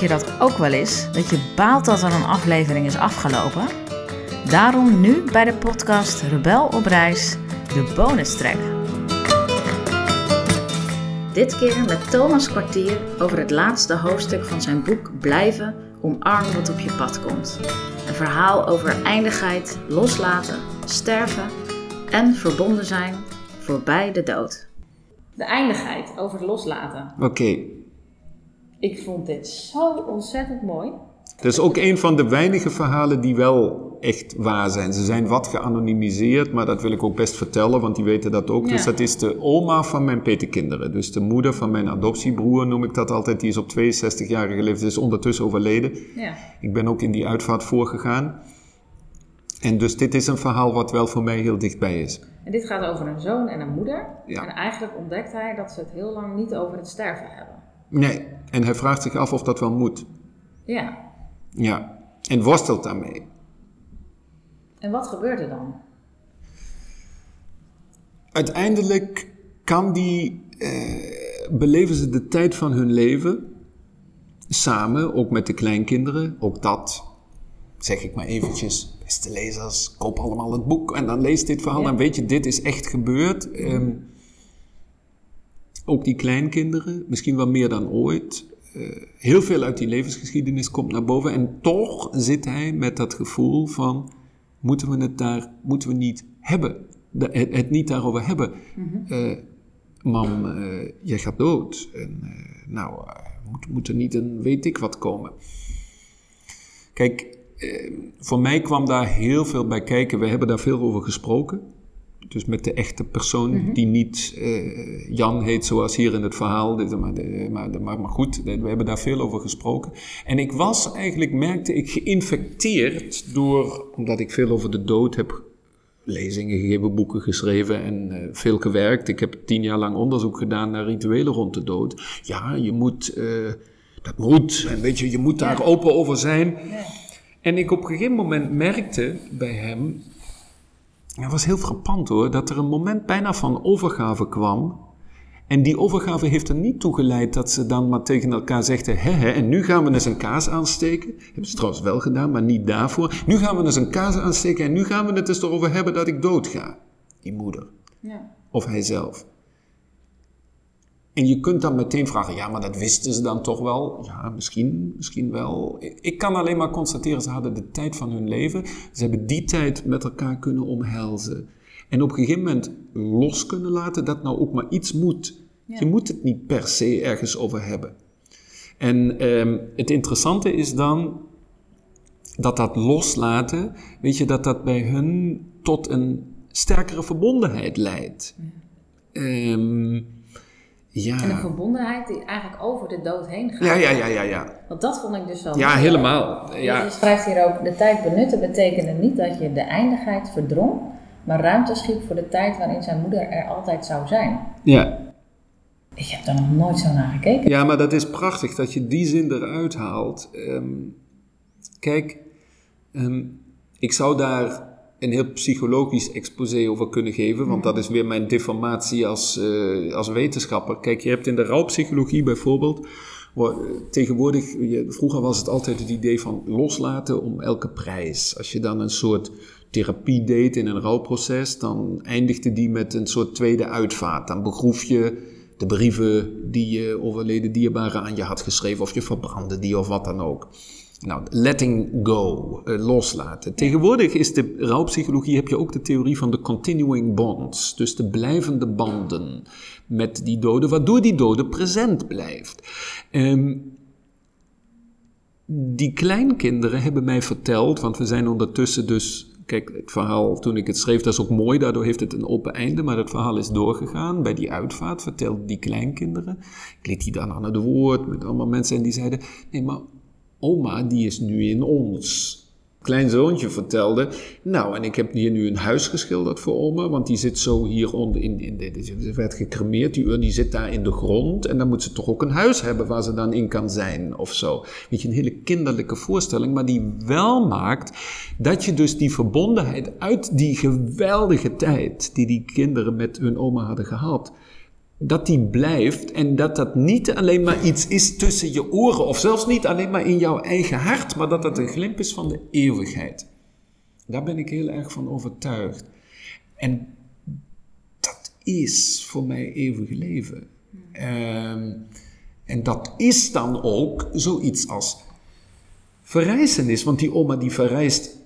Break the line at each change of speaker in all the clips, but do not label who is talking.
je dat ook wel eens? Dat je baalt dat er een aflevering is afgelopen? Daarom nu bij de podcast Rebel op reis, de bonus track. Dit keer met Thomas Kwartier over het laatste hoofdstuk van zijn boek Blijven, omarm wat op je pad komt. Een verhaal over eindigheid, loslaten, sterven en verbonden zijn voorbij de dood. De eindigheid over het loslaten.
Oké,
Ik vond dit zo ontzettend mooi.
dat is ook een van de weinige verhalen die wel echt waar zijn. Ze zijn wat geanonimiseerd, maar dat wil ik ook best vertellen, want die weten dat ook.
Ja.
Dus dat is de oma van mijn petekinderen. Dus de moeder van mijn adoptiebroer noem ik dat altijd. Die is op 62-jarige leeftijd, is ondertussen overleden.
Ja.
Ik ben ook in die uitvaart voorgegaan. En dus dit is een verhaal wat wel voor mij heel dichtbij is.
En dit gaat over een zoon en een moeder.
Ja.
En eigenlijk ontdekt hij dat ze het heel lang niet over het sterven hebben.
Nee, en hij vraagt zich af of dat wel moet.
Ja.
Ja, en worstelt daarmee.
En wat gebeurt er dan?
Uiteindelijk kan die, eh, beleven ze de tijd van hun leven samen, ook met de kleinkinderen. Ook dat, zeg ik maar eventjes, beste lezers, koop allemaal het boek en dan lees dit verhaal.
Ja.
Dan weet je, dit is echt gebeurd. Ehm, ook die kleinkinderen, misschien wel meer dan ooit. Eh, heel veel uit die levensgeschiedenis komt naar boven. En toch zit hij met dat gevoel van, moeten we het daar, moeten we niet hebben? De- het, het niet daarover hebben. Eh, mam, eh, jij gaat dood. En nou, moet, moet er niet een weet ik wat komen. Kijk, voor mij kwam daar heel veel bij kijken. We hebben daar veel over gesproken. Dus met de echte persoon die niet eh, Jan heet zoals hier in het verhaal. Maar, maar, maar, maar goed, we hebben daar veel over gesproken. En ik was eigenlijk, merkte ik, geïnfecteerd door, omdat ik veel over de dood heb lezingen gegeven, boeken geschreven en eh, veel gewerkt. Ik heb tien jaar lang onderzoek gedaan naar rituelen rond de dood. Ja, je moet, eh, dat moet. En weet je, je moet daar open over zijn. En ik op een gegeven moment merkte bij hem, dat was heel frappant hoor, dat er een moment bijna van overgave kwam. En die overgave heeft er niet toe geleid dat ze dan maar tegen elkaar zegden: hè, hè, en nu gaan we eens een kaas aansteken. Hebben ze trouwens wel gedaan, maar niet daarvoor. Nu gaan we eens een kaas aansteken en nu gaan we het eens erover hebben dat ik doodga. Die moeder.
Ja.
Of hij zelf. En je kunt dan meteen vragen, ja, maar dat wisten ze dan toch wel? Ja, misschien, misschien wel. Ik kan alleen maar constateren, ze hadden de tijd van hun leven. Ze hebben die tijd met elkaar kunnen omhelzen. En op een gegeven moment los kunnen laten dat nou ook maar iets moet. Je moet het niet per se ergens over hebben. En ehm, het interessante is dan dat dat loslaten, weet je, dat dat bij hun tot een sterkere verbondenheid leidt. Ehm,
En een
ja.
verbondenheid die eigenlijk over de dood heen gaat.
ja, ja, ja, ja, ja.
Want dat vond ik dus zo.
Ja,
mooi.
helemaal.
Je
Ja.
schrijft hier ook, de tijd benutten betekende niet dat je de eindigheid verdrong, maar ruimte schiep voor de tijd waarin zijn moeder er altijd zou zijn.
ja.
Ik heb daar nog nooit zo naar gekeken.
Ja, maar dat is prachtig dat je die zin eruit haalt. Ehm, kijk, ehm, ik zou daar een heel psychologisch exposé over kunnen geven, want dat is weer mijn deformatie als, eh, als wetenschapper. Kijk, je hebt in de rouwpsychologie bijvoorbeeld, tegenwoordig, vroeger was het altijd het idee van loslaten om elke prijs. Als je dan een soort therapie deed in een rouwproces, dan eindigde die met een soort tweede uitvaart. Dan begroef je de brieven die je overleden dierbaren aan je had geschreven, of je verbrandde die of wat dan ook. Nou, letting go, eh, loslaten. Tegenwoordig is de rouwpsychologie, heb je ook de theorie van de continuing bonds, dus de blijvende banden met die doden, waardoor die dode present blijft. Ehm, die kleinkinderen hebben mij verteld, want we zijn ondertussen dus. Kijk, het verhaal toen ik het schreef, dat is ook mooi, daardoor heeft het een open einde, maar het verhaal is doorgegaan. Bij die uitvaart vertelden die kleinkinderen. Ik liet die dan aan het woord met allemaal mensen en die zeiden: Nee, maar oma, die is nu in ons. Klein zoontje vertelde, nou, en ik heb hier nu een huis geschilderd voor oma, want die zit zo hieronder, in, in de, ze werd gecremeerd, die die zit daar in de grond, en dan moet ze toch ook een huis hebben waar ze dan in kan zijn, of zo. Weet je, een hele kinderlijke voorstelling, maar die wel maakt dat je dus die verbondenheid uit die geweldige tijd die die kinderen met hun oma hadden gehad, dat die blijft en dat dat niet alleen maar iets is tussen je oren of zelfs niet alleen maar in jouw eigen hart, maar dat dat een glimp is van de eeuwigheid. Daar ben ik heel erg van overtuigd. En dat is voor mij eeuwig leven. Ehm, en dat is dan ook zoiets als verrijzenis, want die oma die verrijst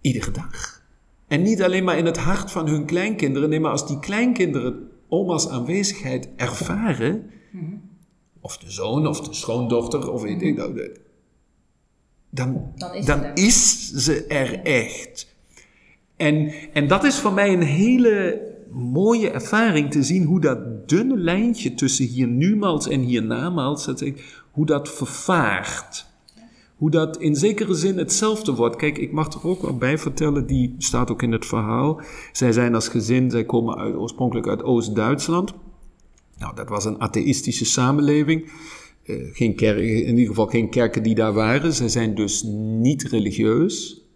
iedere dag. En niet alleen maar in het hart van hun kleinkinderen, nee, maar als die kleinkinderen oma's aanwezigheid ervaren, of de zoon of de schoondochter, of weet ik nou, dan, dan, is, dan is, ze er echt. En, en dat is voor mij een hele mooie ervaring te zien hoe dat dunne lijntje tussen hier numals en hier namals, hoe dat vervaart. Hoe dat in zekere zin hetzelfde wordt. Kijk, ik mag er ook wel bij vertellen, die staat ook in het verhaal. Zij zijn als gezin, zij komen uit, oorspronkelijk uit Oost-Duitsland. Nou, dat was een atheïstische samenleving. Uh, geen kerk, in ieder geval geen kerken die daar waren. Zij zijn dus niet religieus.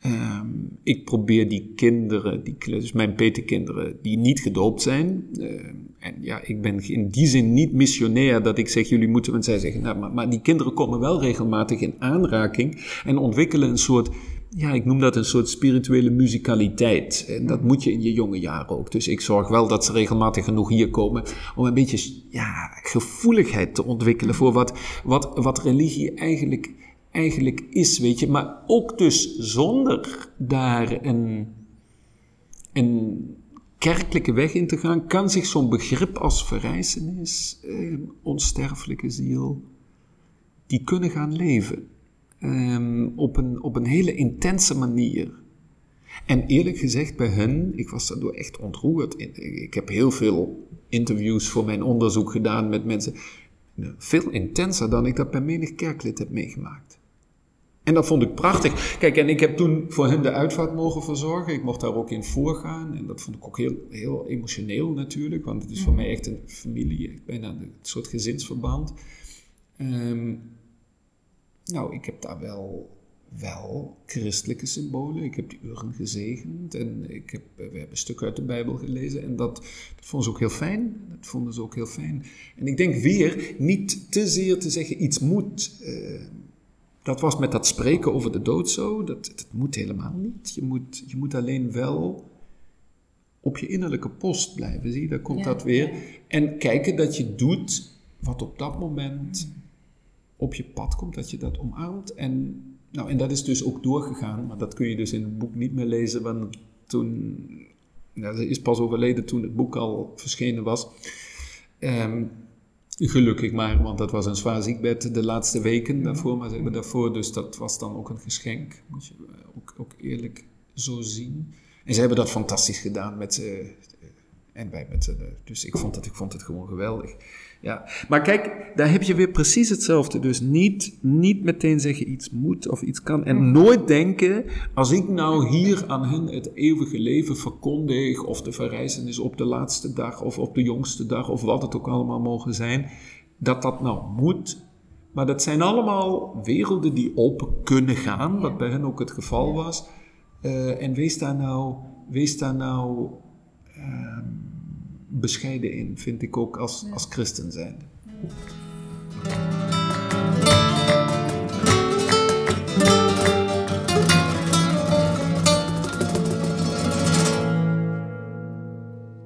Ehm, ik probeer die kinderen, die, dus mijn petekinderen, die niet gedoopt zijn. Ehm, en ja, ik ben in die zin niet missionair dat ik zeg, jullie moeten, want zij zeggen, nou, maar, maar die kinderen komen wel regelmatig in aanraking en ontwikkelen een soort, ja, ik noem dat een soort spirituele muzikaliteit. En dat moet je in je jonge jaren ook. Dus ik zorg wel dat ze regelmatig genoeg hier komen om een beetje, ja, gevoeligheid te ontwikkelen voor wat, wat, wat religie eigenlijk eigenlijk is, weet je. Maar ook dus zonder daar een, een kerkelijke weg in te gaan, kan zich zo'n begrip als verrijzenis, eh, onsterfelijke ziel, die kunnen gaan leven. Eh, op, een, op een hele intense manier. En eerlijk gezegd, bij hen, ik was daardoor echt ontroerd. Ik heb heel veel interviews voor mijn onderzoek gedaan met mensen. Veel intenser dan ik dat bij menig kerklid heb meegemaakt. En dat vond ik prachtig. Kijk, en ik heb toen voor hen de uitvaart mogen verzorgen. Ik mocht daar ook in voorgaan. En dat vond ik ook heel, heel emotioneel natuurlijk. Want het is voor mij echt een familie, bijna een soort gezinsverband. Ehm, nou, ik heb daar wel, wel christelijke symbolen. Ik heb die uren gezegend. En ik heb, we hebben stukken uit de Bijbel gelezen. En dat, dat vonden ze ook heel fijn. Dat vonden ze ook heel fijn. En ik denk weer, niet te zeer te zeggen iets moet... Uh, dat was met dat spreken over de dood zo. Dat, dat moet helemaal niet. Je moet, je moet alleen wel op je innerlijke post blijven. Zie je, daar komt dat weer. En kijken dat je doet wat op dat moment op je pad komt, dat je dat omarmt. En, nou, en dat is dus ook doorgegaan, maar dat kun je dus in het boek niet meer lezen, want toen, nou, ze is pas overleden toen het boek al verschenen was. Um, Gelukkig maar, want dat was een zwaar ziekbed de laatste weken daarvoor, maar ze hebben daarvoor, dus dat was dan ook een geschenk, moet je ook, ook eerlijk zo zien. En ze hebben dat fantastisch gedaan met, uh, en wij met, uh, dus ik vond, het, ik vond het gewoon geweldig. Ja. Maar kijk, daar heb je weer precies hetzelfde. Dus niet, niet meteen zeggen iets moet of iets kan. En nooit denken, als ik nou hier aan hen het eeuwige leven verkondig, of de verrijzenis op de laatste dag, of op de jongste dag, of wat het ook allemaal mogen zijn, dat dat nou moet. Maar dat zijn allemaal werelden die open kunnen gaan, wat bij hen ook het geval was. Uh, en wees daar nou, wees daar nou uh, bescheiden in, vind ik ook als, als christen zijnde.